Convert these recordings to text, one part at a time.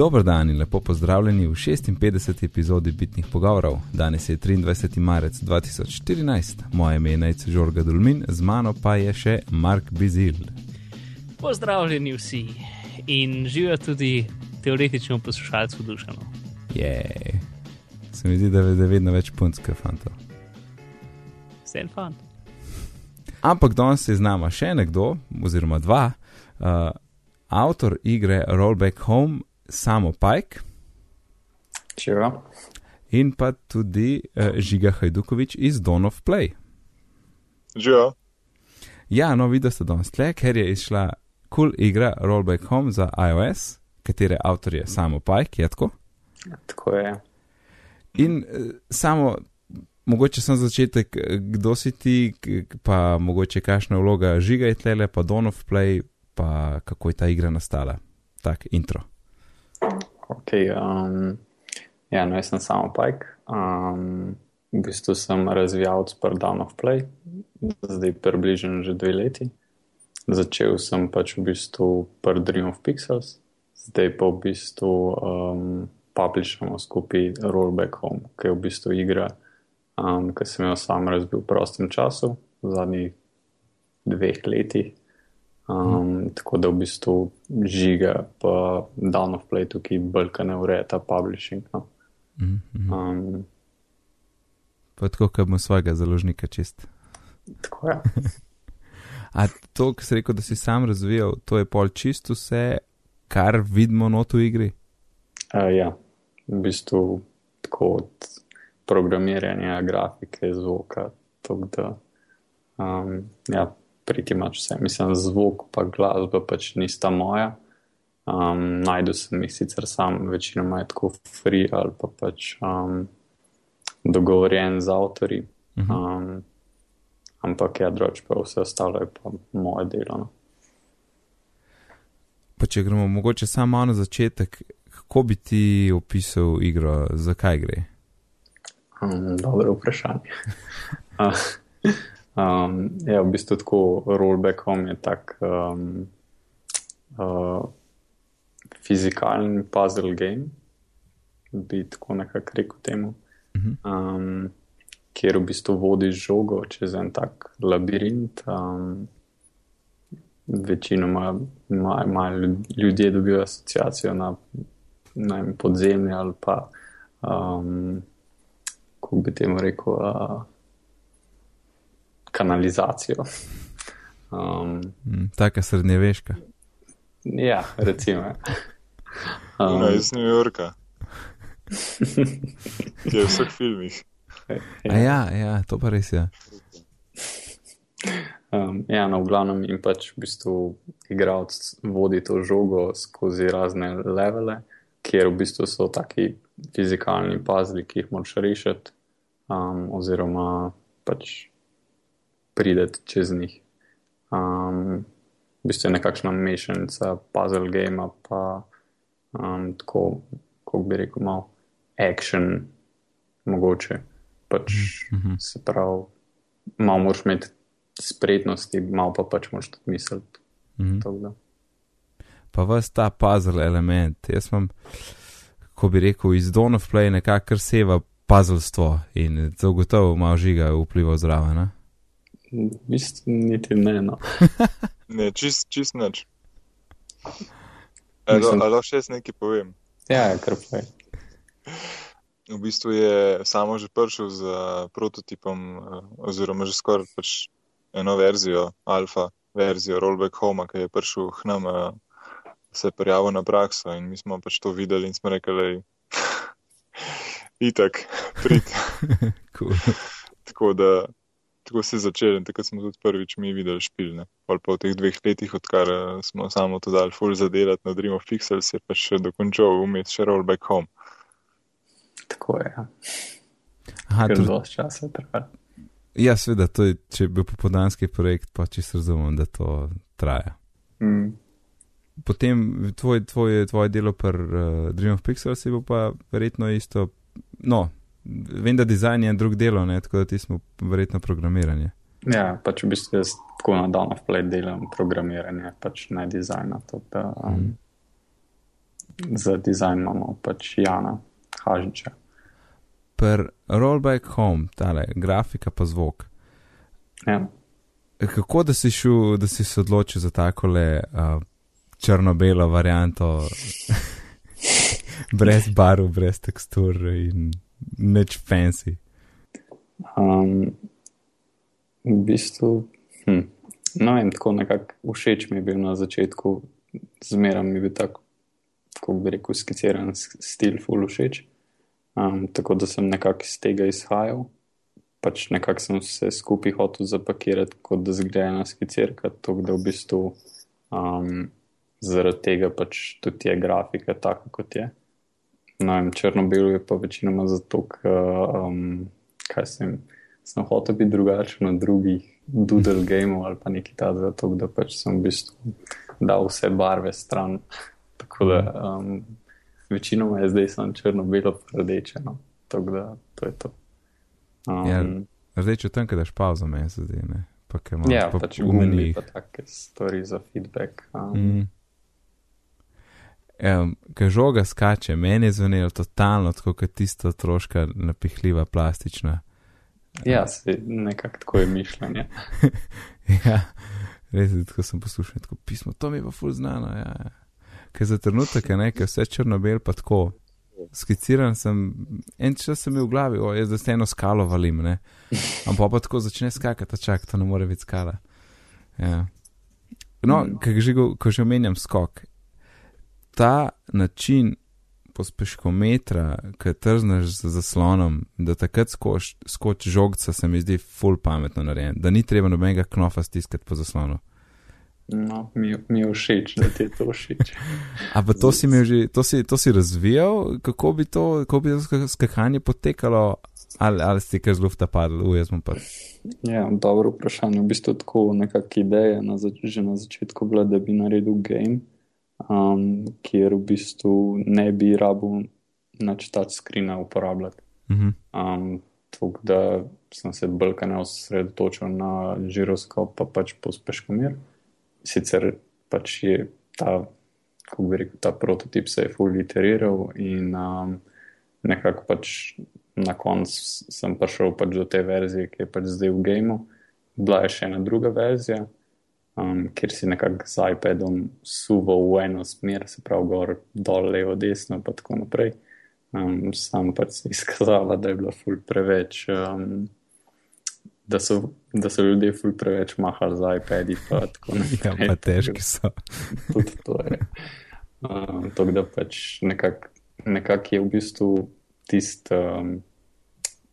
Dobro dan in lepo pozdravljeni v 56. epizodi Bitnih pogovorov. Danes je 23. marec 2014, moje ime je Najce Žorga Dulmin, z mano pa je še Mark Bizil. Pozdravljeni vsi in živijo tudi teoretično poslušalcu dušano. Je, se mi zdi, da je vedno več punčke fantov. Vse je fant. Ampak danes je z nama še nekdo, oziroma dva, uh, avtor igre Rollback Home, samo Pike. Čeva. In pa tudi uh, Žiga Hajdukovič iz Dawn of Play. Živijo. Ja, no, videl ste danes tle, ker je izšla kul cool igra Rollback Home za iOS, katere avtor je samo Pike, je tako. Ja, tako je. In uh, samo, mogoče sem začetek, kdo si ti, pa mogoče kakšna vloga žiga je tle, pa Dawn of Play, pa kako je ta igra nastala. Tak intro. Ok, um, ja, no, jaz sem samo Pike. Um, v bistvu sem razvijalec pri Dawn of Play, zdaj približno že dve leti. Začel sem pač v bistvu pri Dream of Pixels, zdaj pa v bistvu um, publishamo skupaj Rollback Home, ki je v bistvu igra, um, ki sem jo sam razbil v prostem času, v zadnjih dveh letih. Um, tako da v bistvu žiga, pa Dawn of Play tukaj kaj ne ureja ta publishing. No. Um, Pa tako, kot ima svojega založnika čist. tako je. A to, kar si rekel, da si sam razvijal, to je pol čisto vse, kar vidimo not v igri? Uh, ja, v bistvu tako od programiranja, grafike, zvoka, tako da. Um, ja, priti mač vse. Mislim, zvok pa glasba pač nista moja. Um, najdu sem jih sicer sam, večinoma je tako free ali pa pač um, dogovorjen z avtori. Um, ampak ja, drugače pa vse ostalo je pa moje delo. No. Pa če gremo mogoče samo na začetek, kako bi ti opisal igro, zakaj gre? Um, dobro vprašanje. um, ja, v bistvu tako rollback home je tak um, uh, fizikalni puzzle game, bi tako nekako rekel temu, um, kjer v bistvu vodiš žogo čez en tak labirint. Um, Večinoma imajo ljudje dobijo asociacijo na, na podzemlje ali pa, um, kako bi temu rekel, uh, kanalizacijo. Um, Mm, Taka srednjeveška. ja, recimo. Um, Um, iz New Yorka, je v vseh filmih. A ja, ja, to pa res je. Um, ja, no, v glavnem in pač v bistvu igralec vodi to žogo skozi razne levele, kjer v bistvu so taki fizikalni pazli, ki jih moraš rešiti, um, oziroma pač prideti čez njih. Um, v bistvu je nekakšna mešanica puzzle game, pa um, tako, kako bi rekel, malo action, mogoče. Pač Mhm. se pravi, malo moraš imeti spretnosti, malo pa pač moraš tudi misliti. Mhm. tako da. Pa vas ta puzzle element, jaz imam, ko bi rekel, iz Dawn of Play nekako kar seva puzzlestvo in to gotovo malo žiga vpliva zraven. Bistvu niti ne. No. Ne, čist, čist nič. Mislim- Ali lahko še jaz nekaj povem? Ja, kar pa je. V bistvu je samo že prišel z eh, prototipom, eh, oziroma že skoraj pač eno verzijo, alfa verzijo Rollback Home, ki je prišel k nam, eh, se je prijavil na prakso in mi smo pač to videli in smo rekli, "Ej, itak, prid. Cool. Tako da tako se je začelo in takrat smo tudi prvič mi videli špilne. Pol pa v teh dveh letih, odkar eh, smo samo to dali full zadelati na Dream of Pixels, je pa še dokončal vmes še Rollback Home. Tako je. Ja. Aha, Ker to, dosti časa traja. ja, seveda, to je, če je bil popodanski projekt, pa čisto razumem, da to traja. Mm. Potem tvoj, tvoj, tvoje delo pri uh, Dream of Pixels je bilo pa verjetno isto. No, vem, da dizajn je drug delo, ne, tako da ti smo verjetno programiranje. Ja, pač v bistvu jaz tako na dan of play delam programiranje, pač ne dizajna. Da, um, za dizajn imamo pač Jana Hažiča. Per rollback home, tale grafika pa zvok. Ja. Kako da si, šel, da si se odločil za tako le uh, črno-belo varianto, brez barv, brez tekstur in nič fancy? Um, v bistvu, hm, no, vem, tako nekako všeč mi je bil na začetku, zmeraj mi je bil tako, kako bi rekel, skiciran stil, full všeč. Um, tako da sem nekako iz tega izhajal. Pač nekako sem se skupaj hotel zapakirati, kot da zgleda ena skicirka, tako da v bistvu um, zaradi tega pač tudi je grafika taka, kot je. No, in črno-belo je pa večinoma zato, ker um, kaj sem, sem hotel biti drugačen od drugih doodle gameov ali pa nekaj takega, tako da pač sem v bistvu dal vse barve stran. tako da um, večinoma je zdaj samo črno-belo, rdeče. No. Tako da to je to. Um, Ja, Zdaj, če tam, daš pauzo, meni se zdi, ne. Pa, kaj ja, pa pač menijih. pa take stvari za feedback. Um, Mm. Um, Ker žoga skače, meni je zvenelo totalno tako, kot tista otroška napihljiva plastična. Ja, se nekako tako je mišljenje. ja, res je, tako sem poslušal, tako pismo, to mi je pa ful znano. Ja, ja. Ker za trenutek je nekaj, vse črno-bel pa tako. Skiciran sem, en čas sem imel v glavi, o, jaz da se eno skalo valim, ne. Ampak pa tako začne skakati, čak, to ne more biti skala. Ja. No, Mm. mm. že, ko že omenjam skok, ta način pospeškometra, ki trzneš z zaslonom, da takrat skoč, skoč žogca, se mi zdi full pametno narejen, da ni treba nobenega knofa stiskati po zaslonu. No, mi, mi je všeč, da ti je to všeč. A pa to si, imel že, to, si, to si razvijal, kako bi to, kako bi to sk- skakanje potekalo, ali, ali si kar z lufta padel, ujaz sem pa. Ja, dobro vprašanje. V bistvu tako nekakšna ideja na zač že na začetku bila, da bi naredil game, um, kjer v bistvu ne bi rabil nič touchscreena uporabljati. Mhm. Um, tako da sem se bolj kaj osredotočil na žiroskop, pa pač pospeškomer. Sicer pač je ta, kako bi rekel, ta prototip se je full iteriral in um, nekako pač na koncu sem prišel pač do te verzije, ki je pač zdaj v gameu. Bila je še ena druga verzija, um, kjer si nekako z iPadom suval v eno smer, se pravi gor, dol, levo, desno, pa tako naprej. Um, sam pač se je izkazala, da je bila ful preveč, um, da, so, da so ljudje ful preveč mahali z iPadi. Pa tako Ja, naprej. pa težki so. Tudi to je. Um, tako da pač nekako nekak je v bistvu tisti. Um,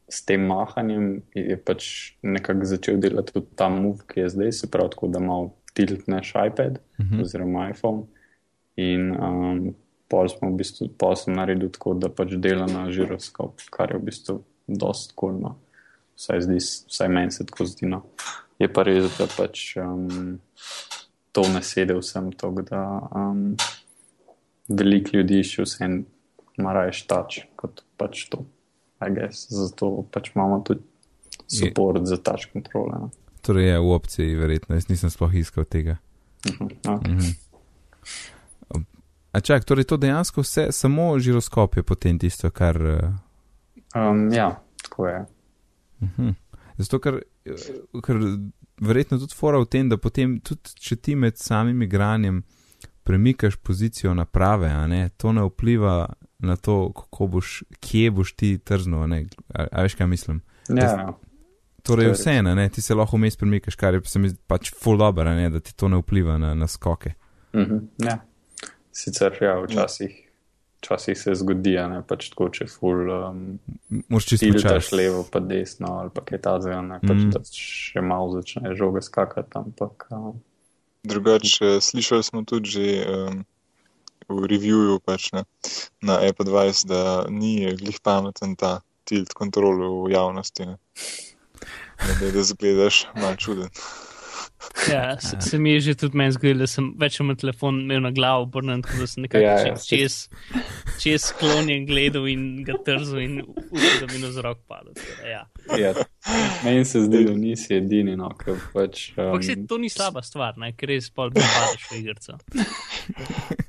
S tem mahanjem je pač nekako začel delati tudi ta move, ki je zdaj, se pravi, tako da malo tiltneš iPad Mhm. oziroma iPhone. In um, pol smo v bistvu, pol sem naredil tako, da pač dela na žiroskop, kar je v bistvu dost kulno. Vsaj, zdi, vsaj meni se tako zdi. No. Je pa res, da pač um, to ne sedi vsem to, da um, veliko ljudi še vsem marajo štač kot pač to. I guess. Zato pač imamo tudi support za touch kontrole. No. Torej je v opciji, verjetno, jaz nisem sploh iskal tega. Mhm, okay. Mhm. A čak, torej to dejansko vse, samo žiroskop je potem tisto, kar. eh, um, ja, tako je. Mhm. Zato, ker, ker verjetno tudi fora v tem, da potem tudi, če ti med samim igranjem premikaš pozicijo naprave, ne, to ne vpliva na to, kako boš, kje boš ti trznil, a ne, a, a veš, kaj mislim. Ja, ja. Torej, To je vse ena, ne, ti se lahko vmes premikaš, kar je se mi pač full dobro, ne, da ti to ne vpliva na, na skoke. Mhm, ja. Sicer ja, včasih, včasih se zgodi, a ne pač tako, če ful um, Moš čisto čas. levo, pa desno ali pa kaj takega, ne pač Mhm. da še malo začne žoga skakati, ampak um, Drugače, slišali smo tudi že um, v reviewju pač, ne, na Apple 20, da ni glih pameten ta tilt kontrol v javnosti. Ne. Da, da zgledaš malo čuden. Ja, se, se mi je že tudi meni zgodilo, da sem več ali manj telefon imel na glavo, obrnen, tako da sem nekako Ja, ja, čez, čez sklonjen gledal in ga trzal in upal, da bi na zrok padel. tako da Ja. Ja, meni se zdi, da nisi edini, no, ker pač. Ampak se Um, to ni slaba stvar, ne? ker res pol bi padeš v igrico.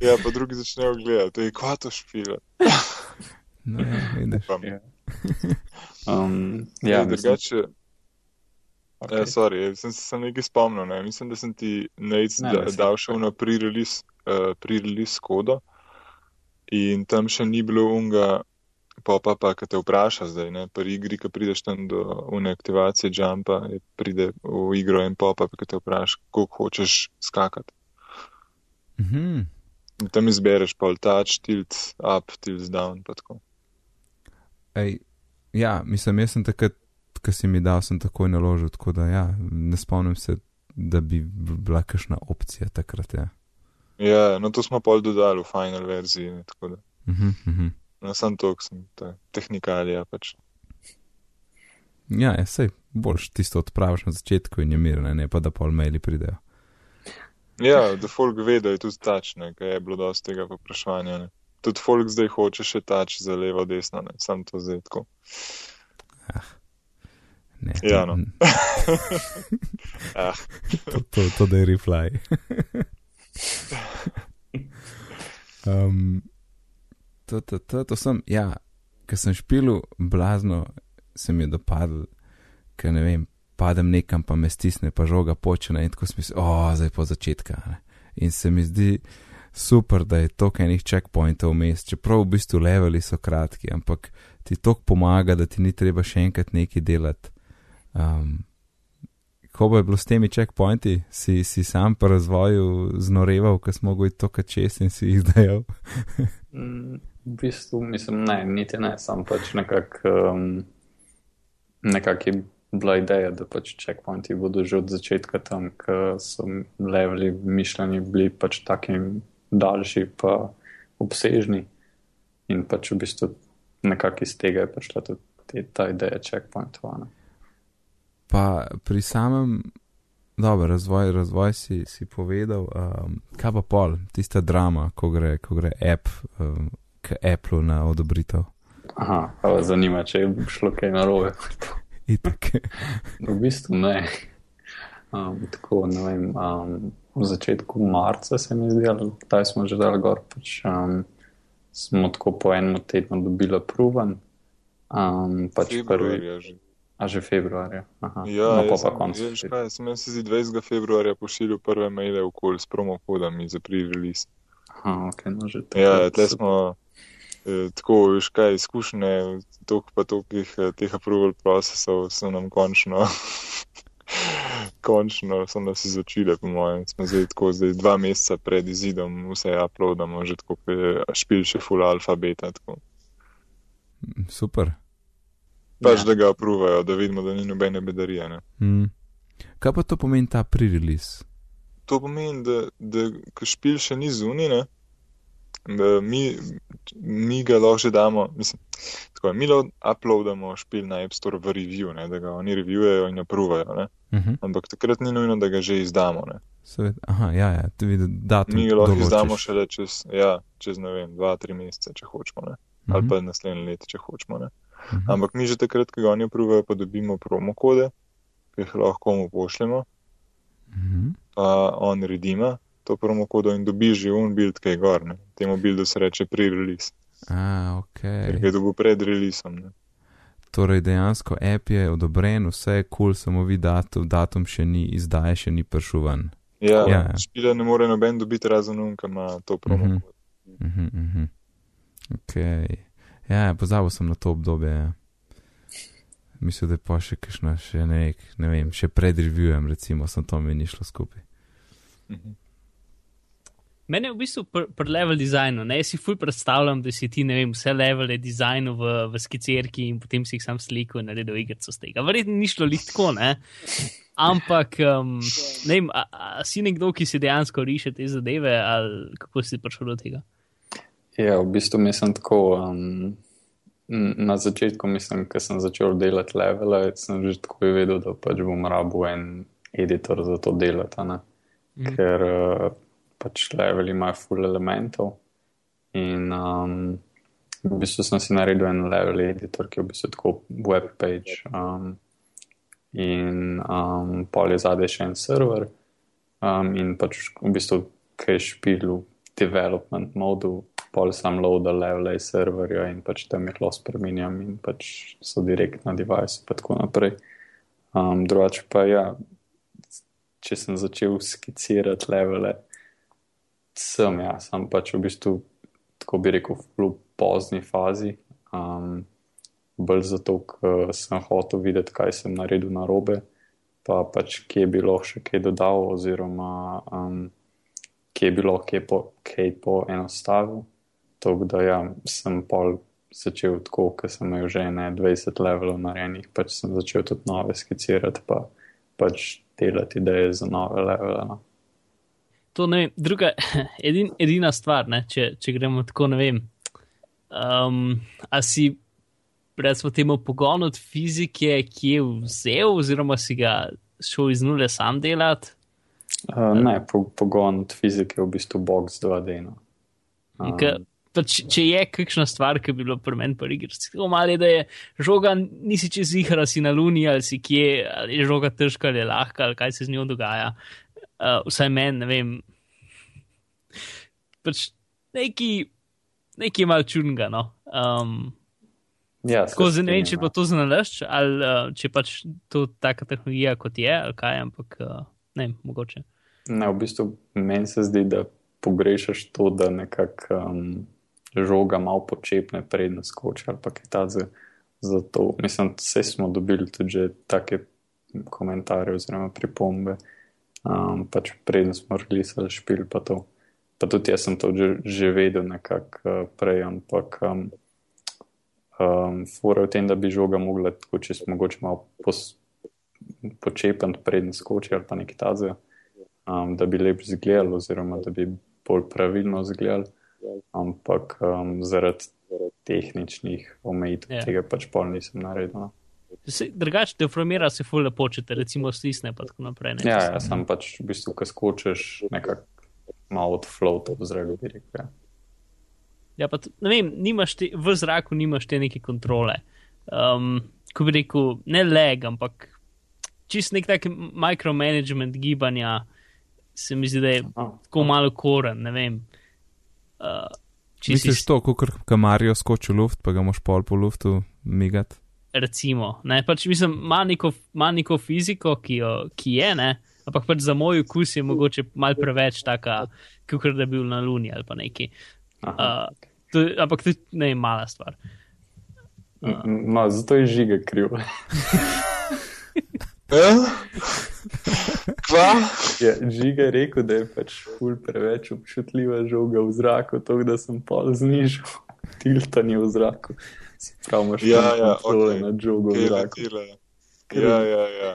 Ja, pa drugi začnejo gledati, ej, kva to špila. No, ja, vidiš. ja. Um, ja, Ja, mislim, okay. sorry, sem se sem nekaj spomnil, ne. mislim, da sem ti Nate Ne, da, ne, dal še na pre-release uh, pre kodo in tam še ni bilo unga pop-upa, ki te vpraša zdaj, ne, pri igri, ki prideš tam do une aktivacije jumpa, pride v igro en pop-up, ki te vpraša, koliko hočeš skakati. Mhm. In tam izbereš pol touch, tilt up, tilt down, pa tako. Ej, ja, mislim, jaz sem takrat, ko si mi dal, sem takoj naložil, tako da ja, ne spomnim se, da bi bila kakšna opcija takrat. Ja, Ja, no to smo pol dodali v final verziji, ne, tako da. mhm, mhm. No, sam to, sem ta tehnikalija pač. ja ja, sej boljš tisto odpraviš na začetku in je mir, ne, pa da pol maili pridejo. Ja, da folk ve, da je tudi tač, ne, ker je bilo dosti tega popraševanja. Ne. Tudi folk zdaj hoče še tač za levo, desno, ne, sam to zdaj tako. Ne, Ja, no. to, Ah, to, to, to da je reply. um, to, to, to, to sem, ja, ker sem špil, blazno se mi je dopadlo, ker ne vem, padem nekam, pa me stisne, pa žoga počne in tako smisel, o, zdaj po začetka. Ne. In se mi zdi super, da je toliko enih checkpointov vmes, čeprav v bistvu leveli so kratki, ampak ti toliko pomaga, da ti ni treba še enkrat nekaj delati. Um, Ko bo je bilo s temi checkpointi, si, si sam po razvoju znoreval, ko smo mogli to čez in si jih dajal. Mm, V bistvu mislim, ne, niti ne, sam pač nekako um, nekak je bila ideja, da pač checkpointi bodo že od začetka tam, ker so leveli mišljeni bili pač taki daljši pa obsežni in pač v bistvu nekako iz tega je prišla tudi ta ideja checkpointov. Pa pri samem, dobro, razvoj, razvoj si, si povedal, um, kaj pa pol, tista drama, ko gre, ko gre app um, k Apple na odobritev. Aha, pa vas zanima, če je šlo kaj narobe. Itak. V bistvu ne. Um, tako, ne vem, um, v začetku marca se mi zdi, ali kdaj smo že dali gor, pač um, smo tako po enem tednu dobili proven. Um, pač prvi, februarja že. A že februarja. Aha, Ja, no, pa konc. sem jaz se zdi 20. februarja pošiljal prve maile okoli s promokodami za pre-release. Aha, ok, no že tako. Ja, tle smo eh, tako, veš kaj, izkušnje, toliko pa tolikih eh, teh approval procesov so nam končno, končno so nas izočile, po mojem. Smo zdaj tako, zdaj dva meseca pred izidom vse uploadamo, že tako, špil še full alfa beta, tako. Super. Pač, Ja. da ga approvajo, da vidimo, da ni nobene bedarije, ne. Mm. Kaj pa to pomeni ta pre-release? To pomeni, da, da špil še ni zunaj, ne, da mi, mi ga lahko že damo, mislim, tako, mi uploadamo špil na App Store v review, ne, da ga oni reviewujejo in approvajo, ne, Uh -huh. ampak takrat ni nujno, da ga že izdamo, ne. Seveda, aha, ja, ja, tu vidi datum. Mi ga lahko določiš. izdamo šele čez, ja, čez, ne vem, dva, tri mesece, če hočemo, ne, ali Mhm, pa naslednje leto, če hočemo, ne. Mhm. Ampak mi že takrat, ko ga oni approvajo, pa dobimo promokode, ki jih lahko komu pošljemo, Mhm. pa on redima to promokodo in dobi že un build, ki je gor. Ne. Temu buildu se reče pre-release, A, ok. ker ga je dobil pred releasom. Ne. Torej, dejansko app je odobren, vse je kul, cool, samo vi datum, datum še ni, izdaje še ni prišel ven. Ja, Ja, ja. špila ne more noben dobiti razen un, ki ima to promokod. Uh -huh, uh -huh. Ok. Ja, pozabil sem na to obdobje. Ja. Mislim, da je pa še kakšno, še nek, ne vem, še pred reviewem, recimo, sem to mi ni šlo skupaj. Mhm. Mene v bistvu pri pr level designu, ne, jaz si ful predstavljam, da si ti, ne vem, vse levele dizajnu v, v skicirki in potem si jih sam slikal in naredil igrico z tega. Verjetno ni šlo lih tako, ne. Ampak, um, ne vem, a, a si nekdo, ki si dejansko riše te zadeve, ali kako si prišel do tega? Ja, v bistvu mislim tako. Um, na začetku, mislim, ko sem začel delati levele, sem že tako vedel, da pač bom rabil en editor za to delati? Mhm. ker uh, pač level imajo full elementov. In um, v bistvu sem si naredil en level editor, ki je v bistvu tako web page. Um, in um, pol je zadaj še en server, um, in pač v bistvu, ki je špil v development modu, pol sam loada levele iz serverja in pač tam jih lahko spremenjam in pač so direkt na device, pa tako naprej. Um, drugače pa ja, če sem začel skicirati levele, sem ja, sem pač v bistvu, tako bi rekel, v pozni fazi. Um, bolj zato, ker sem hotel videti, kaj sem naredil na robe, pa pač kje bi lahko še kaj dodal, oziroma um, kje bi lahko kaj, po, poenostavil. Tako da ja, sem pol začel tako, ker sem imel že ne 20 levelov narejenih, pač sem začel tudi nove skicirati, pa pač delati ideje za nove levele. No. To ne druga, edin, edina stvar, ne, če, če gremo tako, ne vem. Um, a si, recimo, temu pogon od fizike, ki je vzel, oziroma si ga šel iz nule sam delati? Uh, ne, po, pogon od fizike je v bistvu box 2D. No. Ka, pa če, če je kakšna stvar, ki bi bilo pri meni pri igri, tako malo je, da je žoga, nisi čez ihra, si na luni ali si kje, ali je žoga težka ali je lahka, ali kaj se z njo dogaja. Uh, vsaj meni, ne vem. Pač neki, neki malo čudnega. No. Um, Ja, tako zdaj ne vem, če je bilo to za nalašč, ali uh, če pač to taka tehnologija kot je, ali kaj, ampak uh, ne vem, mogoče. Ne, v bistvu meni se zdi, da pogrešaš to, da nekako um, žoga malo počepne predno skoči ali pa kaj ta za, za to. Mislim, vse smo dobili tudi take komentarje oziroma pripombe, um, pač predno smo releasali špil pa to. Pa tudi jaz sem to že, že vedel nekako uh, prej, ampak um, um, fora v tem, da bi žoga mogla tako čez mogoče malo pos, počepati predno skoči ali pa nekaj tazga um, da bi lep izgledal, oziroma da bi bolj pravilno izgledal, ampak um, zaradi tehničnih omejitev Ja. yeah. tega pač pol nisem naredil. No. Drugače, deformira se ful lepo, če te recimo stisne, pa tako naprej. Ne, Ja, ja, se- sem pač v bistvu, ko skočiš, nekako malo od flota v zraku, bi rekel. Ja. Ja, pa ne vem, nimaš te, v zraku nimaš te neke kontrole. Um, ko bi rekel, ne leg, ampak čist nek tak micromanagement gibanja, se mi zdi, da je tako malo koren, ne vem. Uh, Misliš to, kot kamarijo skoči v luft, pa ga moš pol po luftu migati? recimo. Ne, pač mislim, ima neko, ima neko fiziko, ki, jo, ki je, ne, ampak pač za moj okus je mogoče mal preveč taka, kot da bi bil na Luni ali pa neki. aha. Uh, to, je- ampak to je ne vem, mala stvar. M- No, zato je žiga kriv. Kva? Ja, žiga je rekel, da je pač ful preveč občutljiva žoga v zraku, to, da sem pol znižal tiltanje v zraku. Se pravi, imaš Ja, ja, okej. nad žogo v Kaj zraku. letile? Ja, ja, ja.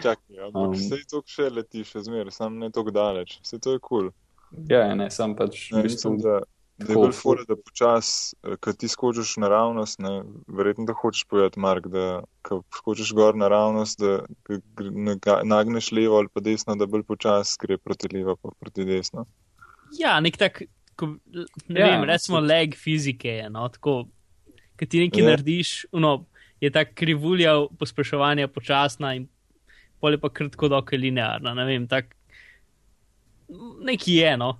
Čakaj, ampak Um. um, sej to še leti še zmeraj, sam ne tako daleč. Vse to je kul. Cool. Ja, ja, ne, sam pač Ne, v bistvu. mislim, da, da je bolj fora, da počas, eh, ko ti skočiš naravnost, ne, verjetno da hočeš povedati, Mark, da ko skočiš gor naravnost, da nagneš levo ali pa desno, da bolj počas gre proti levo pa proti desno. Ja, nek tak, ko, ne Ja, vem, recimo leg fizike je, no, tako, ki ti nekaj Ja. ja. narediš, no, je ta krivulja pospeševanja počasna in pol je pa kratko dokaj linearna, ne vem, tak, neki je, no,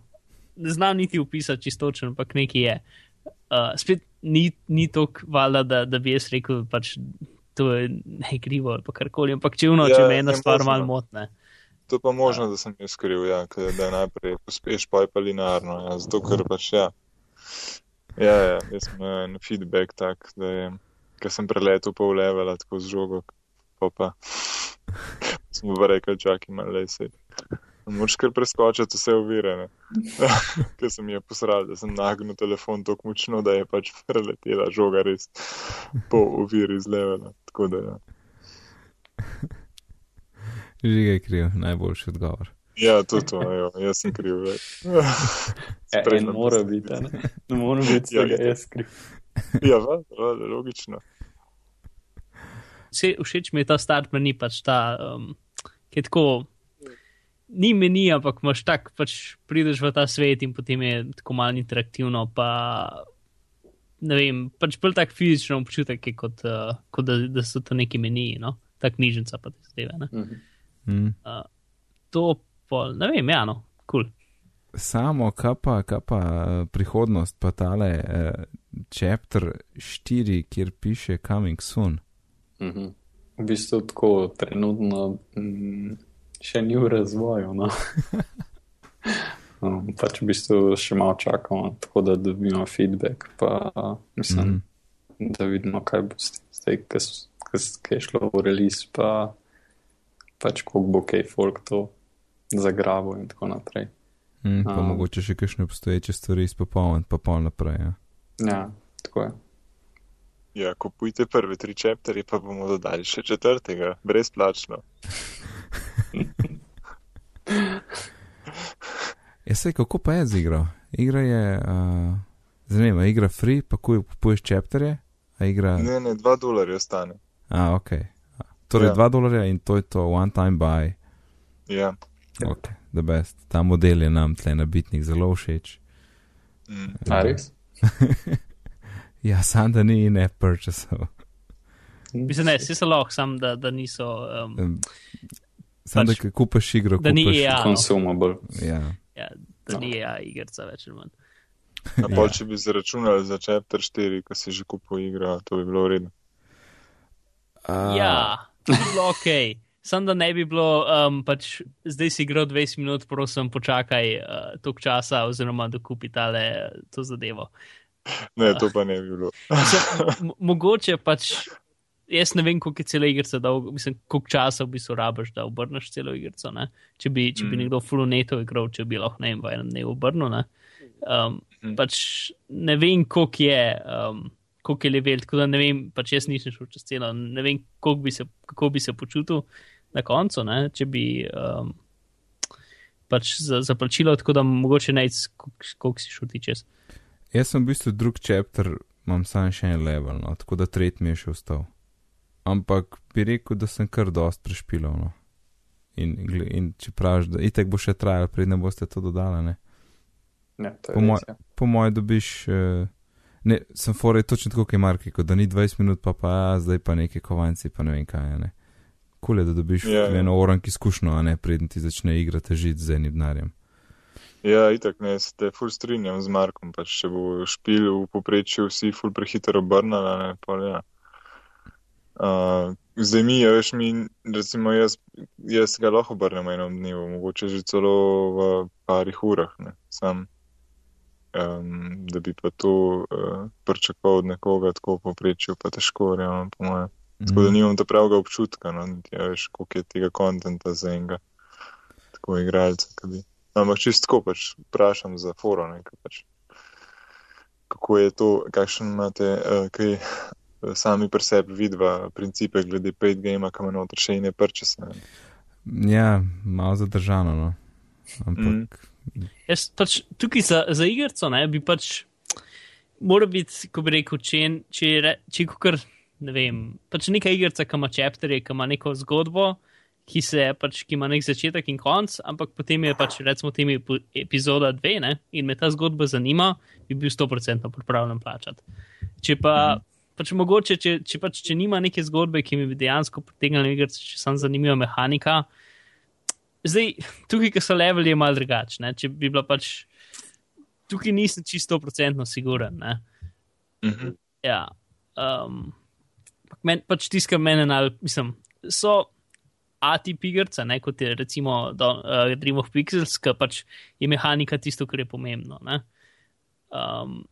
ne znam niti upisati čistočen, ampak neki je. Uh, spet ni, ni toliko valjda, da, da bi jaz rekel, pač to je ne krivo ali karkoli, ampak če uno, Ja, če me ena je stvar malo motne. To je pa možno, da sem jaz skriv, ja, da najprej pospeš, pa je pa linearno, ja, zato ker pač ja. Ja, ja, jaz sem en feedback tak, da je, ker sem preletel pol levela tako z žogo, pa pa smo pa rekli, čakaj, malo se. Moč kar preskočiti vse ovire, ne. Ker sem je posral, da sem nagnil telefon tako močno, da je pač preletela žoga res po oviri z levela. Tako da ja. Žiga je kriv, najboljši odgovor. Ja, to, to, jo, jaz sem kriv. več. E, en mora biti, ne? Ne more biti, Ja, da ga itak. jaz skriv. Ja, va, va, logično. Vse, všeč mi je ta start meni, pač ta, um, ki je tako, ni meni, ampak imaš tak, pač prideš v ta svet in potem je tako malo interaktivno, pa ne vem, pač bolj tak fizičen občutek, je kot, uh, kot da, da so to neki meniji, no? ta knjižnica pa te zdaj. Mhm. Mm. Uh, to pa, ne vem, ja, no, kul. Cool. Samo, kaj pa, kaj pa eh, prihodnost, pa tale uh, chapter 4, kjer piše Coming Soon. Mhm. V bistvu tako trenutno mm, še ni v razvoju. No. um, pač v bistvu še malo čakamo, tako da dobimo feedback. Pa, mislim, mm -hmm. da vidimo, kaj bo zdaj, ki je šlo v release, pa pač koliko bo kaj folk to zagrabo in tako naprej. Mm, pa um, mogoče še kakšne obstoječe stvari izpopolniti, pa pol naprej. Ja, ja tako je. Ja, kupujte prve tri čepterje, pa bomo dodali še četrtega, brezplačno. ja, se kako pa je z igro? Igra je, uh, zanimivo, igra free, pa kupuješ čepterje, a igra. Ne, ne, dva dolarja stane. A, ok. Torej, ja. dva dolarja in to je to, one time buy. Ja. Ok, the best. Ta model je nam tle na bitnih zelo všeč. Mm. A res? ja, sam da ni ne purchasal. Mislim, ne, si se lahko, sam da, da niso. Um, sam pač, da kupaš igro, da ni EA. Consumable. Ja. ja, da ni EA igrica več ali manj. Na pol, če bi zaračunali za chapter 4, ko si že kupil igro, to bi bilo v redu. Uh, ja, bilo ok. Sam da ne bi bilo, um, pač zdaj si igral 20 minut, prosim, počakaj uh, toliko časa, oziroma da kupi tale to zadevo. Ne, to pa ne bi bilo. so, mogoče pač, jaz ne vem, koliko je celo igrica, mislim, koliko časa v bistvu rabiš, da obrneš celo igrico. Ne? Če bi, če bi mm. nekdo fuluneto igral, če bi lahko ne vem, v enem dnevu obrnil. Ne? Um, mm. Pač ne vem, koliko je. Um, Kako je level, tako da ne vem, pa če jaz nisem šel čez celo, ne vem, bi se, kako bi se počutil na koncu, ne, če bi um, pač za, za plačilo, tako da mogoče ne, koliko si šel ti čez. Jaz sem v bistvu drug chapter, imam samo še en level, no, tako da tretji mi je še ostal. Ampak bi rekel, da sem kar dost prešpilal. No. In, in če praviš, da itek bo še trajalo, predne boste to dodali, ne. ne po mojem ja. moj dobiš. Uh, Ne, sem forej točno tako, kot je Marko, da ni 20 minut, pa pa ja, zdaj pa neki kovanci, pa ne vem kaj. Ne. Kule, da dobiš ja, ja. eno orank izkušnjo, a ne predn ti začne igrati žit z enim denarjem. Ja, itak ne, se te ful strinjam z Markom, pač če bo špil v poprečju vsi ful prehitro obrnala, ne, pa ja. Uh, zdaj mi, ja, veš mi, recimo jaz, jaz ga lahko obrnem enom dnevu, mogoče že celo v parih urah, ne, sam. Um, da bi pa to uh, pričakoval od nekoga tako v poprečju, pa težko, realno, po mojem. Tako da mhm. nimam ta pravega občutka, no, ja, veš, koliko je tega konta za enega, tako igralca. No, ampak čistko pač vprašam za foro, nekaj pač. Kako je to, kakšen imate, uh, kaj sami pri sebi vidva principe glede paid game, kam eno še in je prčese. Ja, malo zadržano, no. Ampak. Mm. Jaz pač tukaj za, za igrico, ne, bi pač, mora biti, ko bi rekel, če, če, če, če kar ne vem, pač neka igrica, ki ima čepterje, ki ima neko zgodbo, ki, se, pač, ki ima nek začetek in konc, ampak potem je pač recimo temi epizoda dve ne, in me ta zgodba zanima, bi bil 100% pripravljen plačati. Če pa, mm. Pač mogoče, če, če pač če nima neke zgodbe, ki mi bi dejansko pritegnila igrica, če sem zanimiva mehanika. Zdaj, tukaj, ki so leveli, je malo drugačne. Če bi bila pač, tukaj nisem čisto procentno siguren. Mm -hmm. Ja. Um, men, pač tiskam mene na, mislim, so ATP igrca, ne kot je recimo do, uh, Dream of Pixels, ki pač je mehanika tisto, kar je pomembno. Um,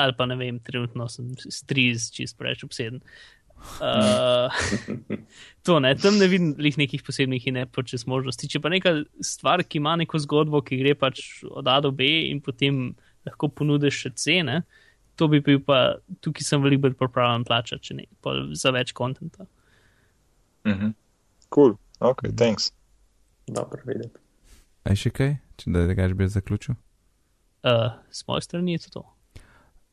ali pa ne vem, trenutno sem striz, čist preveč obseden. Uh, to ne, tam ne vidim nekih posebnih in ne počes možnosti. Če pa neka stvar, ki ima neko zgodbo, ki gre pač od A do B in potem lahko ponudiš še cene, to bi bil pa, tukaj sem veliko bolj pripravljen plačati, če ne, za več konta. Mhm. Cool, ok, thanks. Dobro, videti. Aj še kaj, če da ga bi zaključil? Uh, s moje strani je to.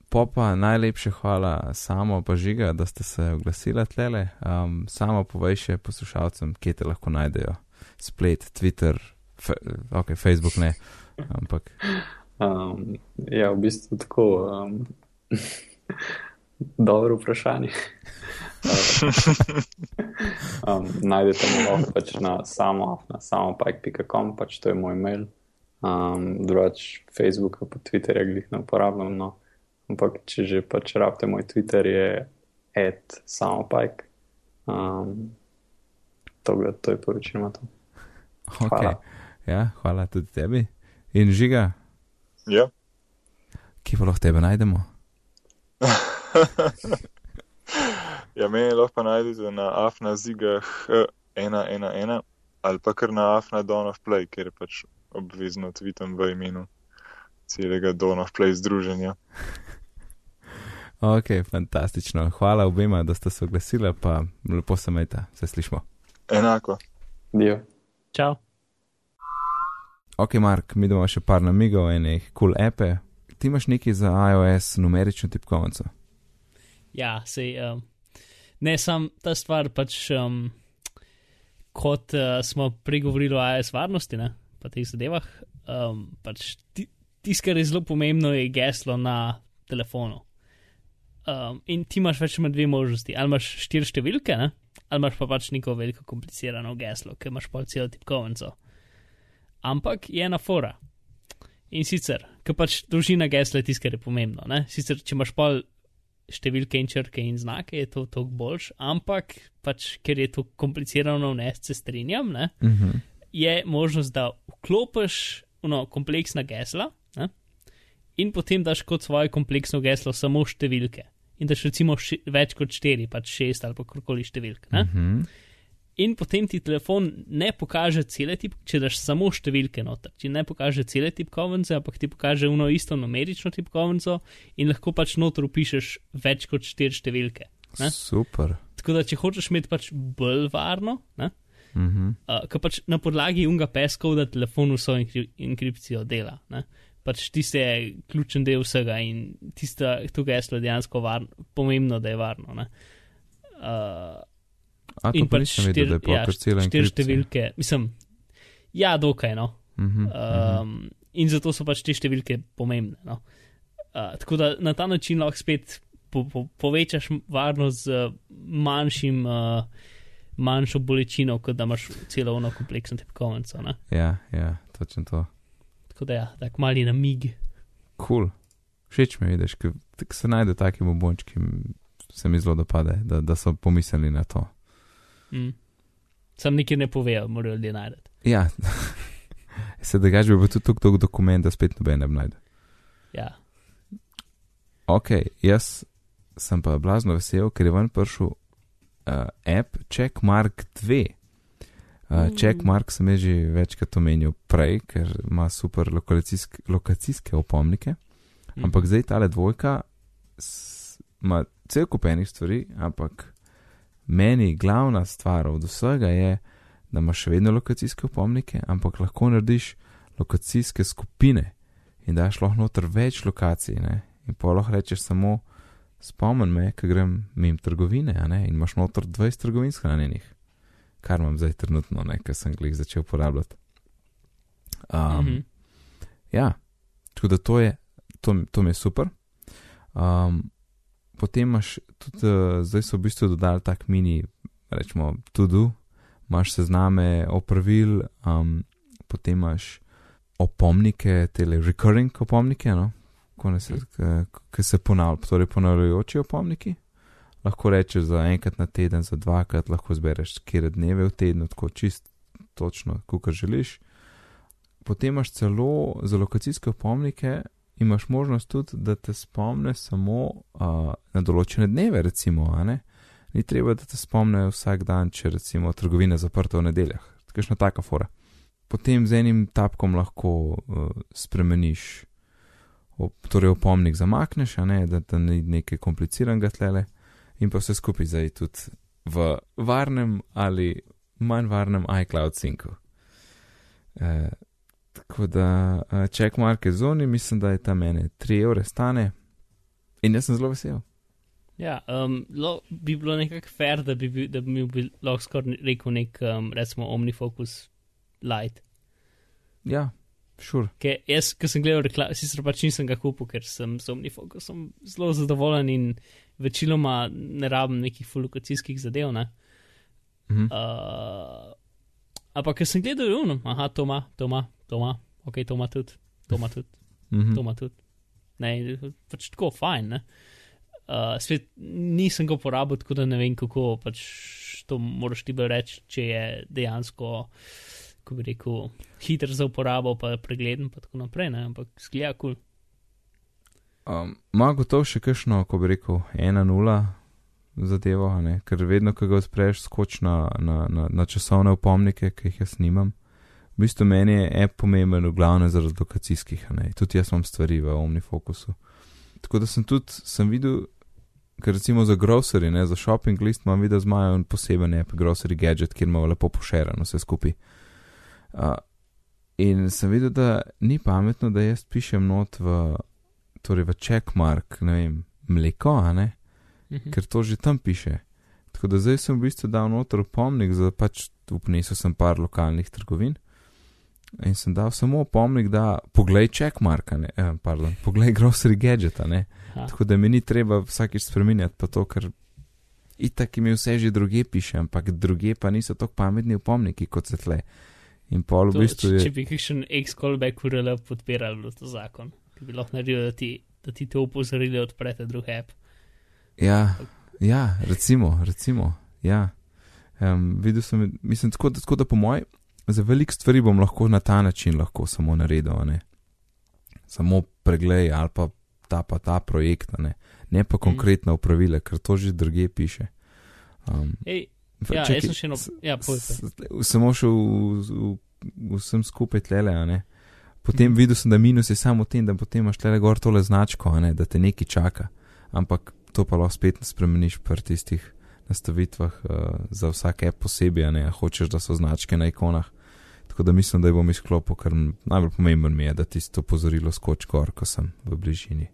Popa, najlepše hvala samo pa žiga, da ste se oglasili tlele. Um, samo povej še poslušalcem, kje te lahko najdejo. splet, Twitter, fe, ok, Facebook ne, ampak. Um, ja, v bistvu tako. Um, dobro vprašanje. um, najdete me lahko pač na samo, na samopike.com, pač to je moj mail. Um, drugač Facebooka pa Twitterja glih ne uporabljam, no. Ampak če že pač rabite moj Twitter je at samopike. Um, to, to je poročilo to. Okay. Hvala. Ja, hvala tudi tebi. In žiga? Ja. Kje pa lahko tebe najdemo? ja, meni lahko najdete na afna zigah 111 ali pa kar na afna Dawn of Play, ker je pač obvezno tvitam v imenu celega Dawn of Play združenja. Ok, fantastično. Hvala obema, da ste se oglasili, pa lepo se majte, se slišmo. Enako. Dio. Čau. Ok, Mark, mi imamo še par namigov, enih kul cool epe. Ti imaš nekaj za iOS numerično tipkovnico? Ja, sej. Um, ne, sam ta stvar pač, um, kot uh, smo pregovorili o iOS varnosti, ne, pa teh zadevah, um, pač tisto, kar je zelo pomembno, je geslo na telefonu. Um, in ti imaš več med dve možnosti. Ali imaš štiri številke, ne? ali imaš pa pač neko veliko komplicirano geslo, ki imaš pa celo tipkovnico. Ampak je ena fora. In sicer, ker pač dolžina gesla je tisto, kar je pomembno. Ne? Sicer, če imaš pol številke in črke in znake, je to toliko boljš, ampak pač, ker je to komplicirano vnesti, se strinjam, uh mhm. -huh. je možnost, da vklopiš no, kompleksna gesla ne? in potem daš kot svoje kompleksno geslo samo številke. In daš recimo še, več kot štiri, pač šest ali pa kakorkoli številk. Uh mhm. -huh in potem ti telefon ne pokaže cele tip, če daš samo številke noter. Ti ne pokaže cele tipkovnice, ampak ti pokaže eno isto numerično tipkovnico in lahko pač noter upišeš več kot štiri številke. Ne? Super. Tako da, če hočeš imeti pač bolj varno, uh -huh. uh, ker pač na podlagi unga peskov, da telefon vso enkripcijo dela. Ne? Pač tiste je ključen del vsega in tiste, tukaj je dejansko varno, pomembno, da je varno. Uh, A, in pač štiri ja, štir številke, mislim, ja, dokaj. No. Uh -huh, um, uh -huh. In zato so pač te številke pomembne. No. Uh, tako da na ta način lahko spet po, po, povečaš varnost z manjšim, uh, manjšo bolečino, kot da imaš celo ono kompleksno tipkovnico. Ja, ja, točno to. Tako da ja, tako mali na mig. Kul. Cool. Všeč mi je, da se najde taki bombončki, se mi zelo dopade, da, da so pomislili na to. Mm. Sam nekaj ne povejo, morajo ljudje najti. Ja, se da gaži, bo tudi tako dokument, da spet noben ne najde. Ja. Ok, jaz sem pa blazno vesel, ker je ven prišel uh, app Checkmark 2. Uh, mm. Checkmark sem že večkrat omenil prej, ker ima super lokacijske, lokacijske opomnike. Mm. Ampak zdaj tale dvojka ima cel kupenih stvari, ampak meni glavna stvar od vsega je, da imaš še vedno lokacijske opomnike, ampak lahko narediš lokacijske skupine in daš lahko noter več lokacij. Ne? In pa lahko rečeš samo, spomni me, ki grem mimo trgovine, in imaš noter 20 trgovin shranjenih, kar imam zdaj trenutno, ker sem jih začel uporabljati. Um, mm -hmm. Ja, tako da to, je, to, to mi je super. Um, potem imaš tudi, uh, zdaj so v bistvu dodali tak mini, rečemo, to-do, imaš sezname opravil, um, potem imaš opomnike, tele recurring opomnike, no? ki se ponavljajo, torej ponavljajoči opomniki. Lahko rečeš za enkrat na teden, za dvakrat, lahko zbereš kjer dneve v tednu, tako čist, točno, kot želiš. Potem imaš celo za lokacijske opomnike, imaš možnost tudi, da te spomne samo uh, na določene dneve, recimo, ni treba, da te spomne vsak dan, če recimo trgovina zaprta v nedeljah, kakšna taka fora. Potem z enim tapkom lahko uh, spremeniš, op, torej opomnik zamakneš, ne, da, da ni nekaj kompliciranega tlele in pa vse skupaj zdaj tudi v varnem ali manj varnem iCloud syncu. Uh, Tako da, ček uh, marke zoni, mislim, da je tam mene 3 evre stane in jaz sem zelo vesel. Ja, um, lo, bi bilo nekako fair, da bi, bil- da bi mi bil, lahko skoraj rekel nek, um, recimo, Omnifocus Light. Ja, šur. Ker jaz, ko sem gledal reklame, sicer pač nisem ga kupil, ker sem z Omnifocusom zelo zadovoljen in večinoma ne rabim nekih fulukacijskih zadev. Ne? Mhm. Uh, ampak, ker sem gledal, je uno, aha, to ima, to ima, to ima, ok, to ima tudi, to ima tudi, Mhm. to ima tudi. Ne, pač tako, fajn. Ne? Uh, svet nisem ga uporabil, tako da ne vem, kako pač to moraš ti bolj reči, če je dejansko, ko bi rekel, hiter za uporabo, pa pregleden, pa tako naprej. Ne? Ampak zgleda kul. Cool. Um, Ma gotovo še kakšno, ko bi rekel, 1-0 zadevo, ne? ker vedno, ko ga odpreš, skoč na, na, na, na časovne opomnike, ki jih jaz nimam. V bistvu meni je app pomemben, v glavnem zaradi lokacijskih. Tudi jaz imam stvari v Omnifocusu. Tako da sem tudi, sem videl, ker recimo za grocery, ne, za shopping list imam videl, imajo en poseben app, grocery gadget, kjer imajo lepo pošerano vse skupaj. Uh, in sem videl, da ni pametno, da jaz pišem not v, torej v checkmark, ne vem, mleko, a ne, Mhm. ker to že tam piše. Tako da zdaj sem v bistvu dal noter opomnik, za pač upnesel sem par lokalnih trgovin in sem dal samo opomnik, da poglej checkmark, ne, eh, pardon, poglej grocery gadget, ne. Ha. Tako da mi ni treba vsakič spremenjati, pa to, ker itak mi vse že druge piše, ampak druge pa niso tako pametni opomniki kot se tle. In pol v To, bistvu če, če je. bi kakšen ex-callback URL podpiral, bil to zakon, ki bi lahko naredil, da ti, da ti to upozorili odprete drug app. Ja, ja, recimo, recimo, ja. Um, videl sem, mislim, tako tako da po mojem, za velik stvari bom lahko na ta način lahko samo naredil, a ne. Samo preglej ali pa ta pa ta projekt, ne. Ne pa konkretna upravila, ker to že druge piše. Um, Ej, ja, čakaj, jaz sem še eno. Ja, s- s- Samo šel v, v, v, vsem skupaj tlele, ne. Potem videl sem, da minus je samo v tem, da potem imaš tlele gor tole značko, ne, da te nekaj čaka. Ampak to pa lahko spet spremeniš pri tistih nastavitvah uh, za vsak app posebej, ne, hočeš, da so značke na ikonah. Tako da mislim, da jih bom izklopil, ker najbolj pomemben mi je, da ti to pozorilo skoči gor, ko sem v bližini.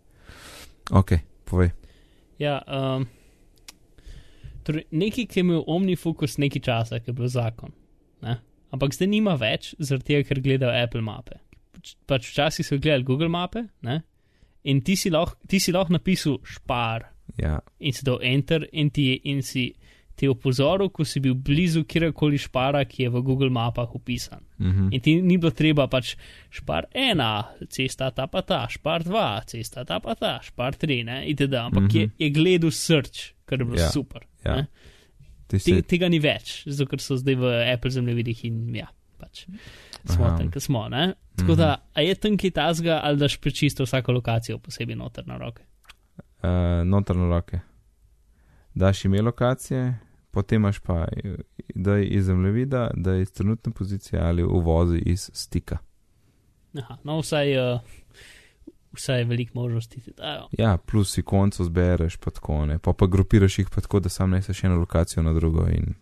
Ok, povej. Ja, um, torej, nekaj, ki je imel Omnifocus nekaj časa, ki je bil zakon. Ne? Ampak zdaj nima več, zaradi tega, ker gledajo Apple mape. Pač- Pač včasih so gledali Google mape ne? in ti si lahko lahko napisal špar Ja, in si dal enter in ti, in si ti opozoril, ko si bil blizu kjerkoli špara, ki je v Google mapah upisan. mhm. In ti ni bilo treba pač špar ena, cesta ta pa ta, špar dva, cesta ta pa ta, špar tri, ne, itd. Ampak mm -hmm. je, je gledal search, kar je bilo Ja, super. ja. ne. Te, tega ni več, zato ker so zdaj v Apple zemljevidih in ja, pač smo Aha. tam, kjer smo. Ne? Tako da, a je tam kaj tasga ali daš prečisto vsako lokacijo posebej noter na roke? uh, notrne roke. Daš ime lokacije, potem imaš pa, da je iz zemljevida, da je iz trenutne pozicije ali uvozi iz stika. Aha, no, vsaj, uh, vsaj veliko možnosti ti dajo. Ja, plus si konco zbereš, pa tako ne. Pa pa grupiraš jih pa tako, da sam neseš eno lokacijo na drugo in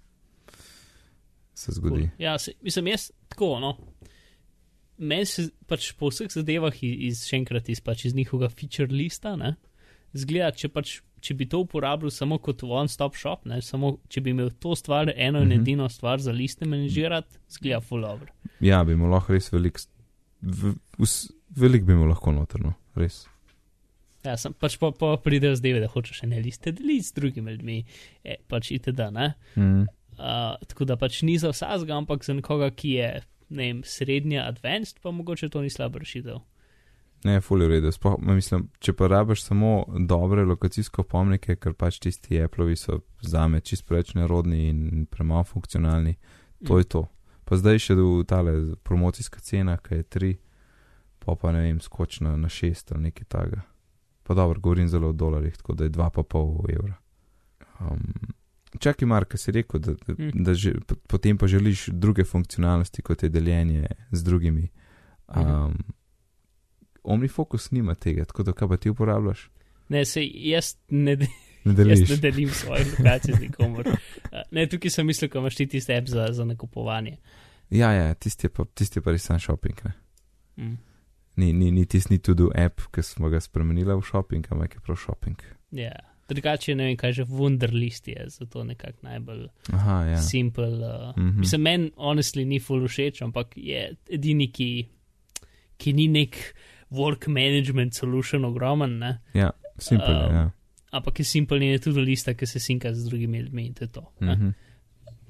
se zgodi. Cool. Ja, se, mislim, jaz tako, no. Meni se pač po vseh zadevah iz, iz še enkrat iz, pač iz njihovega feature lista, ne, zgleda, če pač. Če bi to uporabljal samo kot one-stop shop, ne, samo če bi imel to stvar, eno in Mhm. edino stvar za liste menedžirati, zgleda full over. Ja, bi mu lahko res velik, v, vs, velik bi mu lahko notrno, res. Ja, sem pač pa, pa pridejo zdaj, da hočeš ene liste deliti z drugimi ljudmi, e, pač itd. Ne? Mm. Uh, tako da pač ni za vsakega, ampak za nekoga, ki je ne vem, srednja advanced, pa mogoče to ni slaba rešitev. Ne, fully v redu. Sploh, mislim, če pa rabiš samo dobre lokacijske opomnike, ker pač tisti Appleovi so za me čist preveč nerodni in premalo funkcionalni, to je to. Pa zdaj še do tale promocijska cena, ki je 3, pa pa ne vem, skoči na, na 6 ali nekaj takega. Pa dobro, govorim zelo o dolarjih, tako da je 2,5 evra. Um, čakaj, Mark, si rekel, da, da, Mm. da že, potem pa želiš druge funkcionalnosti, kot je deljenje z drugimi. Um, Omnifocus nima tega, tako da kaj pa ti uporabljaš? Ne, se jaz ne, Ne jaz deliš. ne delim svoje lokacije z nikomor. Ne, tukaj sem mislil, ko imaš ti tisti app za, za nakupovanje. Ja, ja, tisti je pa, tisti je pa res sam shopping. Ne? Mm. Ni, ni, ni tisti ni to do app, ki smo ga spremenili v shopping, ampak je prav shopping. Ja, drugače ne vem, kaj že Wunderlist je, zato nekako najbolj Aha, ja. simple. Uh, Mhm. Mislim, meni honestly ni full všeč, ampak je edini, ki, ki ni nek work management solution ogromen, ne? Ja, simpel je. Um, Ja. ampak je simple in je tudi lista, ki se sinka z drugimi ljudmi in to je to. ne. Mhm.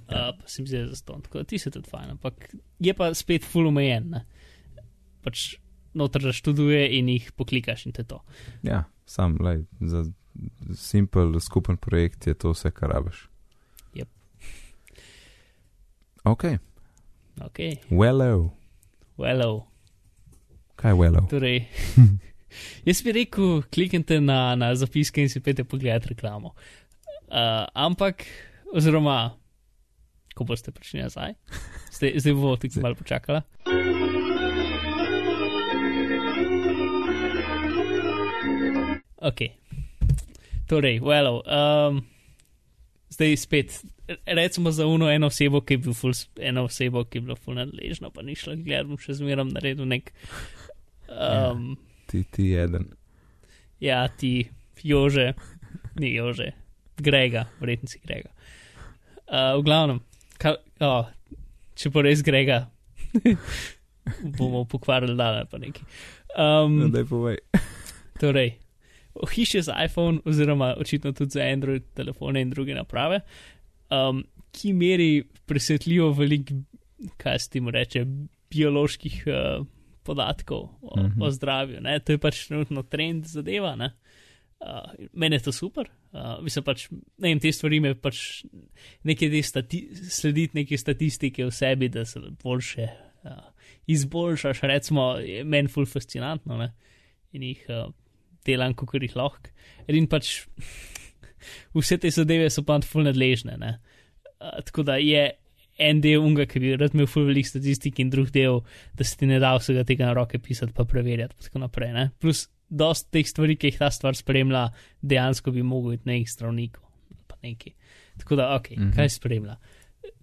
Uh, pa se mi zdi za ston, tako da ti se tudi fajn, ampak je pa spet full omejen. Ne? Pač noter študuje in jih poklikaš in to je to. ja, sam lej, za simpel, skupen projekt je to vse, kar rabiš. Jep. Ok, Ok, wello. hello. Kaj je wello? Torej, jaz bi rekel, kliknite na, na zapiske in si pete pogledati reklamo. Uh, ampak, oziroma, ko boste prišli nazaj, zdaj, zdaj bo tik malo počakala. Ok, torej, well, um, zdaj spet, recimo za uno eno osebo, ki je bil ful, eno osebo, ki je bila ful nadležna, pa ni šla gledati, bom še zmeram naredil nek. Um, Ti, ti eden. ja, ti, Jože, ni Jože, Grega, verjetno si Grega. Uh, v glavnem, ka, oh, če pa res Grega, bomo pokvarili dale pa neki. Um, Daj povej. Torej, hiše za iPhone, oziroma očitno tudi za Android telefone in druge naprave, um, ki meri presvetljivo veliko, kaj se temu reče, bioloških uh, podatkov o, mm. -hmm. o zdravju. Ne? To je pač trenutno trend zadeva. Ne? Uh, meni je to super. Uh, mislim pač, ne vem, te stvari me pač nekaj te stati slediti neke statistike v sebi, da se boljše uh, izboljšaš, recimo, meni ful fascinantno. Ne? in jih uh, delam, kot jih lahko. In pač vse te zadeve so pa ful nadležne. Uh, tako da je en del unga, ki bi rad imel ful velik statistik, in drug del, da se ti ne da vsega tega na roke pisati, pa preverjati. Pa tako naprej. Ne? Plus, dost teh stvari, ki jih ta stvar spremlja, dejansko bi mogel iti nekih zdravnikov. Tako da, ok, mm. -hmm. kaj spremlja?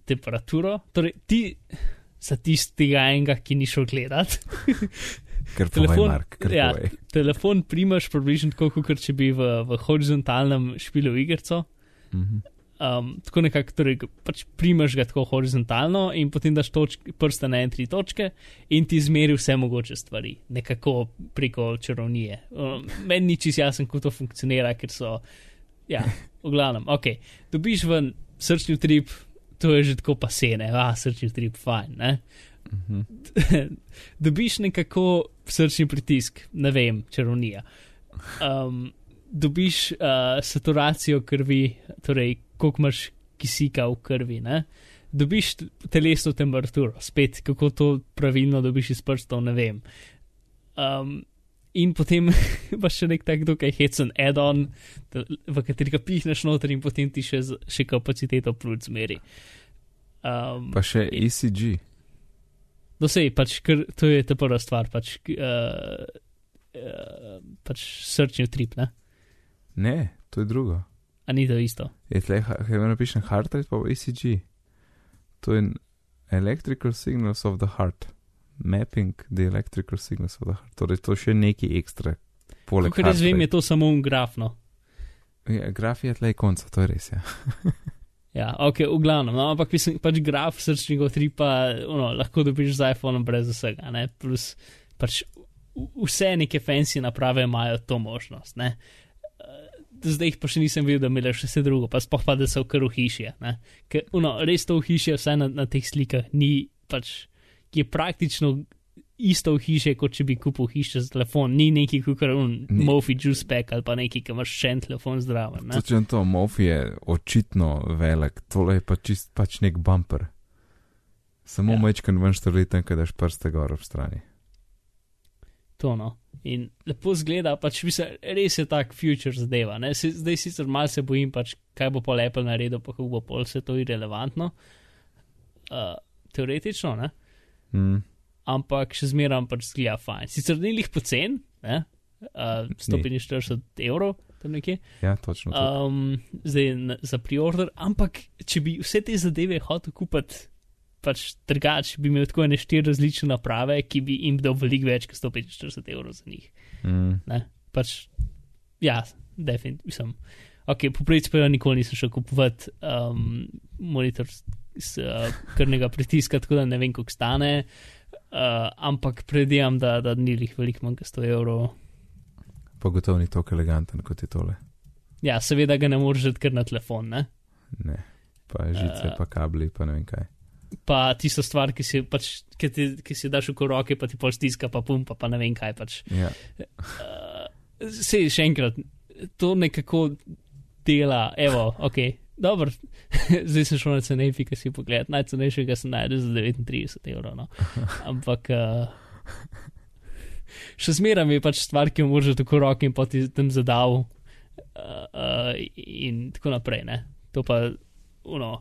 Temperaturo, torej ti. Za tistega enega, ki ni šel gledat, Ker Telefon- Mark, ja. povej. telefon primaš približno tako, kot če bi v, v horizontalnem špilu igrico. Mhm. Um, tako nekako, torej, pač primaš ga tako horizontalno in potem daš točk, prste na en tri točke in ti zmeri vse mogoče stvari, nekako preko čarovnije. Um, meni ni čist jasen, kako to funkcionira, ker so, ja, v glavnem, ok, dobiš ven srčni trip, to je že tako pasene, a srčni trip, fajn, ne. Mhm. dobiš nekako srčni pritisk, ne vem, čarovnija. Um, dobiš uh, saturacijo krvi, torej koliko imaš kisika v krvi, ne? dobiš telesno temperaturo, spet kako to pravilno dobiš iz prstov, ne vem. Um, in potem imaš še nek tak dokaj hecen add-on, v katerega pihneš noter in potem ti še, še kapaciteto pljuč zmeri. Um, Pa še ECG. No, sej, pač, ker, to je ta prva stvar, pač, uh, uh, pač srčni utrip, ne? Ne, to je drugo. A ni to isto? Je tle, kaj napišem, heart rate pa ECG. To je electrical signals of the heart. Mapping the electrical signals of the heart. Torej, to še neki ekstra. Poleg Ker jaz vem, je to samo un grafno. Ja, graf je tle konca, to je res. Ja. Ja, ok, v glavnem, no, ampak mislim, pač graf srčnega utripa ono, lahko dobiš z iPhonom brez vsega, ne? Plus pač vse neke fancy naprave imajo to možnost, ne? Eh, Zdaj jih pa še nisem videl, da imajo še vse drugo, pa spoh pa, da so kar v hiši. ne. Ker, ono, res to v hiši, vsaj na, na teh slikah, ni pač, je praktično isto v hiši, kot če bi kupil hišo za telefon, ni neki kukar un Ni. Mofi juice pack ali pa neki, ki imaš še en telefon zdraven. ne. Točno to, Mofi je očitno velik, tole je pa čist pač nek bumper. Samo Ja. mečkan ven štrliten, kaj daš prste gor ob strani. To no. In lepo zgleda, pač mislim, res je tak future zadeva. Ne? Se, zdaj sicer malo se bojim, pač, kaj bo pol Apple naredil, pa kako bo pol vse to irrelevantno. Uh, teoretično, ne? Mm. Ampak še zmeraj pač zgleda fajn. Sicer ni lih pocen, ne? uh, 145 evrov, tam nekje. Ja, točno to. Um, zdaj na, za preorder, ampak če bi vse te zadeve hotel kupiti, pač drugač, bi imel tako ene štiri različne naprave, ki bi jim dal veliko več kot 145 evrov za njih. Mm. Ne? Pač, ja, definitivno. Mislim. ok, po principu nikoli nisem šel kupovati um, monitor s uh, krvnega pritiska, tako da ne vem, koliko stane. Uh, ampak predijam, da, da ni jih veliko manj kot 100 evrov. Pa gotovo ni tako eleganten kot je tole. Ja, seveda ga ne moreš že kar na telefon, ne? Ne, pa žice, Uh. pa kabli, pa ne vem kaj. Pa tisto stvar, ki si, pač, ki ti, ki si daš v roke, pa ti pol stiska, pa pumpa, pa ne vem kaj pač. Ja, Sej, še enkrat, to nekako dela, evo, ok, dobro, zdaj sem šel na cenejši, ki si pogled, najcenejšega sem najdel za 39 evrov, no. ampak uh, še zmeraj mi je pač stvar, ki jo moraš tako roke in poti tam zadal uh, uh, in tako naprej, ne. To pa, uno,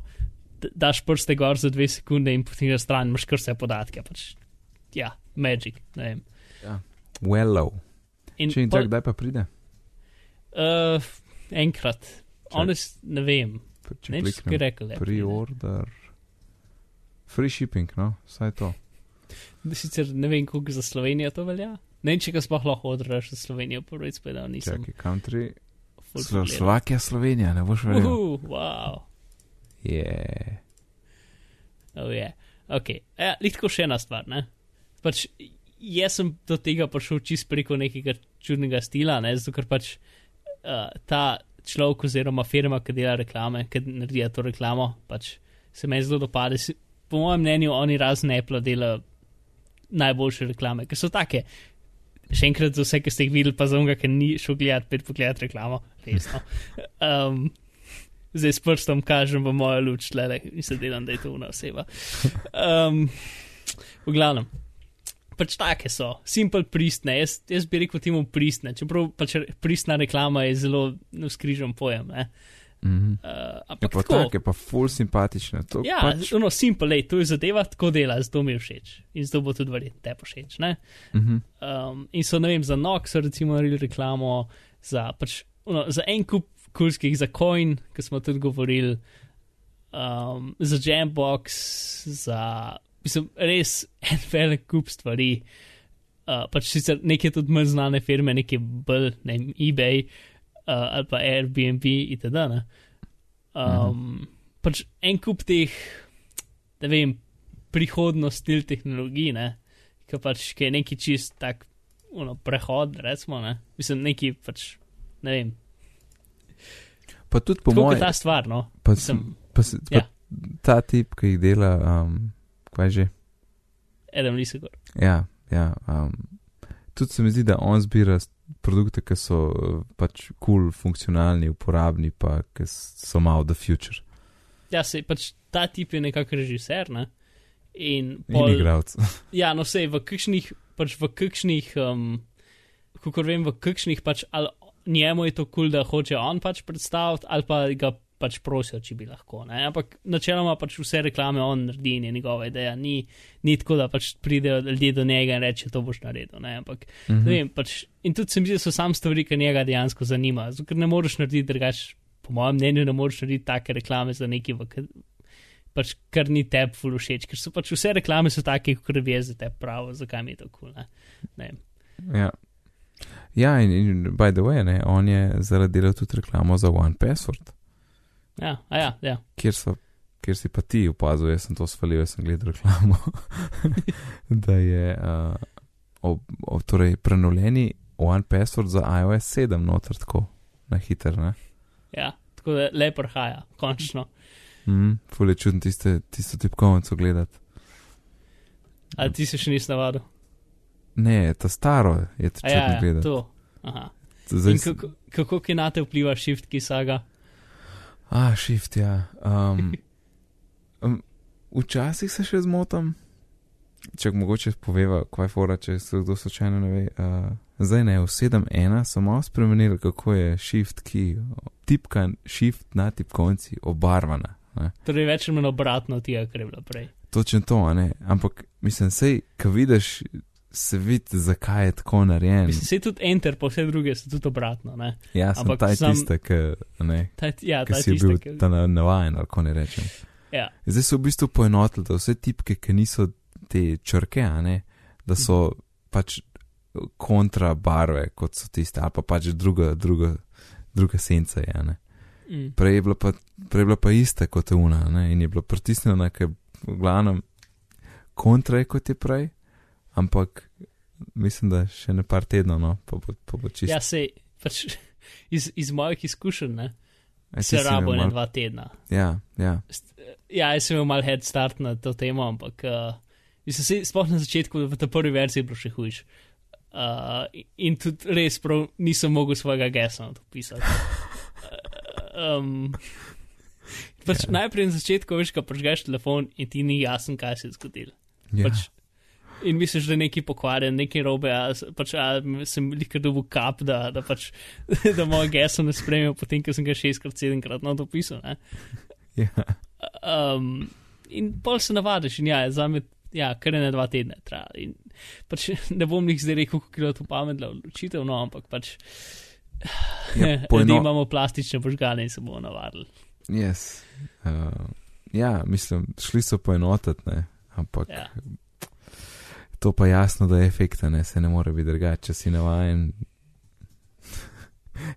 daš prste gor za dve sekunde in potem na stran imaš kar vse podatke, pač, ja, magic, ne vem. well, In če in tako, kdaj pa pride? Uh, enkrat, honest, ne vem. Če Ne kliknem rekel. pre-order, free shipping, no, vsaj to. Sicer ne vem, koliko za Slovenijo to velja. Ne vem, če ga sploh lahko odraš za Slovenijo, prvič spet, da nisem. Čakaj, country, Slo. Slovakija, Slovenija, ne boš verjel. Uhu, wow. Je. Oh, yeah. Ok, ja, lahko še ena stvar. Ne? Pač, jaz sem do tega prišel čist preko nekega čudnega stila, ne? zato ker pač uh, ta človek oziroma firma, ki dela reklame, ki naredi to reklamo, pač se meni zelo dopade. Po mojem mnenju, oni razen Apple delajo najboljše reklame, ker so take. Še enkrat za vse, ki ste jih videli, pa za unga, ki ni šel gledati, pet pogledati reklamo, resno. Um, zdaj s prstom kažem v mojo luč, in se delam, da je to una oseba. Um, v glavnem, pač take so, simple pristne, jaz, jaz bi rekel temu pristne, čeprav pač pristna reklama je zelo navskrižen pojem. Ne? Mhm. Uh, Je ampak pa tako, tako, je pa full simpatična. To Ja, pač, no, simple, lej, to je zadeva, tako dela, zato mi je všeč. In zato bo tudi verjetno te všeč. Ne? mhm. Um, in so, ne vem, za Nox recimo naredili reklamo, za, pač, no, za en kup kulskih, za Coin, ki smo tudi govorili, um, za Jambox, za, mislim, res en velik kup stvari. Uh, pač sicer neke tudi manj znane firme, neke bolj, ne vem, eBay uh, ali pa Airbnb itd. Ne? Um, pač en kup teh, ne vem, prihodnost stil tehnologij, ne, ki pač ki je neki čist tak, uno, prehod, recimo, ne, mislim, neki pač, ne vem, Pa tudi po tako kot mojem, ta stvar, no, pa, sem, pa, pa ja. ta tip, ki jih dela, um, kaj že. Adam Lisagor. Ja, ja. Um, tudi se mi zdi, da on zbira produkte, ki so uh, pač kul, cool, funkcionalni, uporabni, pa ki so malo the future. Ja, se pač ta tip je nekako režiser, ne, in In pol, ja, no, sej v kakšnih, pač v kakšnih, um, kako vem, v kakšnih pač, ali njemu je to kul, cool, da hoče on pač predstaviti, ali pa ga pač prosijo, če bi lahko. Ne? Ampak načeloma pač vse reklame on naredi in je njegova ideja. Ni, ni tako, da pač pridejo ljudje do njega in reče, to boš naredil. Ne? Ampak, Mhm. ne vem, pač, in tudi se mi zdi, da so sam stvari, ki njega dejansko zanima. Ker ne moreš narediti drugač, po mojem mnenju, ne moreš narediti take reklame za neki, v, pač, kar ni tebi všeč, ker so pač vse reklame so take, kot je za te pravo, zakaj mi je. Cool, ne? Ne. Ja. Ja, in, in by the way, ne, on je zaradi delal tudi reklamo za One Password, Ja, a ja, ja. kjer, so, kjer si pa ti opazil, jaz sem to svalil, jaz sem gledal reklamo, da je uh, ob, ob, torej prenovljeni One Password za iOS 7 noter tako na hiter, ne. ja. Tako da lepo prihaja, končno. Mm, Fule čudno tiste, tisto tipkovnico gledati. Ali ti se še nisi navadil? Ne, ta staro je to A čudno ja, ja, gledati. to. Aha. Zdaj, In kako, kako ki na te vpliva shift, ki saga? A, shift, ja. Um, um, včasih se še zmotam, če mogoče poveva, kaj je fora, če se kdo slučajno ne ve. Uh, zdaj ne, v 7.1 so malo spremenili, kako je shift, ki tipka shift na tipkovnici obarvana. Ne. Torej, več ali manj obratno tega, kar je bilo prej. Točno to, ne. Ampak mislim, sej, ko vidiš, se vidi, zakaj je tako narejen. Mislim, se tudi enter, pa vse druge so tudi obratno. Ne? Ja, sem ampak ta sam- tista, ki ne. Ta, ja, ki ta si je tista, bil ki- ta na- navajen, kako ne rečem. Ja. Zdaj so v bistvu poenotili, da vse tipke, ki niso te črke, ne, da so pač kontra barve, kot so tiste, ali pa pač druga, druga, druga senca je, ne. Mm. Prej je bila pa, prej je bila pa ista kot una ne? in je bila pritisnjena, ker v glavnem kontra je kot je prej, ampak mislim, da še ne par tednov, no, pa bo, pa bo čisto. Ja, se pač iz, iz mojih izkušenj, ne, ti se rabo ne malo- dva tedna. Ja, ja. Ja, jaz sem imel mal head start na to temo, ampak uh, mislim, se, sploh na začetku, v tej prvi verziji, bilo še hujš. Uh, in tudi res prav nisem mogel svojega gesa na to pisati. Uh, um, pač Ja. Najprej na začetku veš, ko prežgeš telefon in ti ni jasno, kaj se je zgodilo. ja. Pač, in misliš, da je nekaj pokvarjen, nekaj robe, a, pač, a sem likar dobil kap, da, da, pač, da moj geso ne spremijo, potem, ko sem ga šestkrat, sedemkrat na to pisal. Ne? ja. Um, in pol se navadiš, in ja, za me, ja, kar je na dva tedne traja. In pač ne bom jih zdaj rekel, kako je to pametna odločitev, no, ampak pač. Ja, poeno- imamo plastične požgane in se bomo navadili. Yes. Uh, ja, mislim, šli so poenotiti, ne, ampak Ja. To pa jasno, da je efekta, ne, se ne more biti drugače, če si navajen.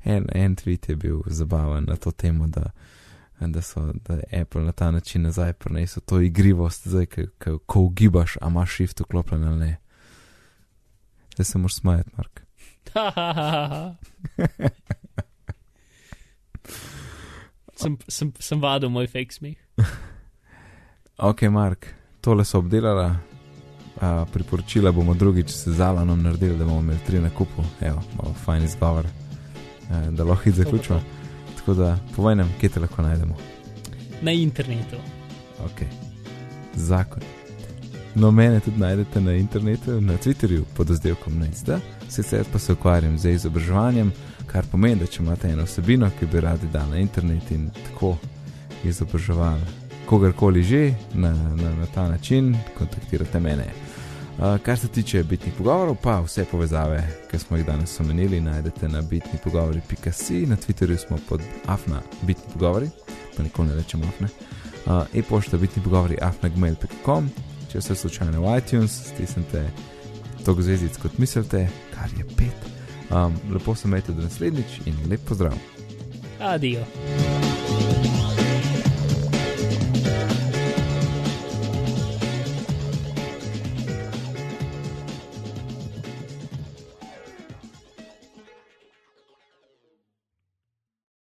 En, en tweet je bil zabaven na to temo, da, da, so, da Apple na ta način nazaj prinesel to igrivost, zdaj, ko, ko, ko ugibaš, a imaš shift vklopljen ali ne. Zdaj se moraš smajati, Mark. sem, sem, sem vadil moj fake smeh. Ok, Mark, tole so obdelala. Uh, priporočila bomo drugič z Alanom naredili, da bomo imeli tri na kupu. Evo, malo fajn izgovor, uh, da lahko hit zaključimo. Tako da povej nam, kje te lahko najdemo. Na internetu. Ok, zakon. No, mene tudi najdete na internetu, na Twitterju pod oddelkom NECD, sicer pa se ukvarjam z izobraževanjem, kar pomeni, da če imate eno vsebino, ki bi radi dali na internet in tako izobraževali kogarkoli že na, na, na ta način, kontaktirate mene. Uh, kar se tiče bitnih pogovorov, pa vse povezave, ki smo jih danes omenili, najdete na bitni pogovori.si, na Twitterju smo pod afna bitni pogovori, pa nikoli ne rečemo afne. Uh, e-pošta bitni pogovori afnagmail.com, če ste slučajno v iTunes, stisnite to zvezdic kot mislite, kar je pet. Um, lepo se imejte do naslednjič in lep pozdrav. Adijo.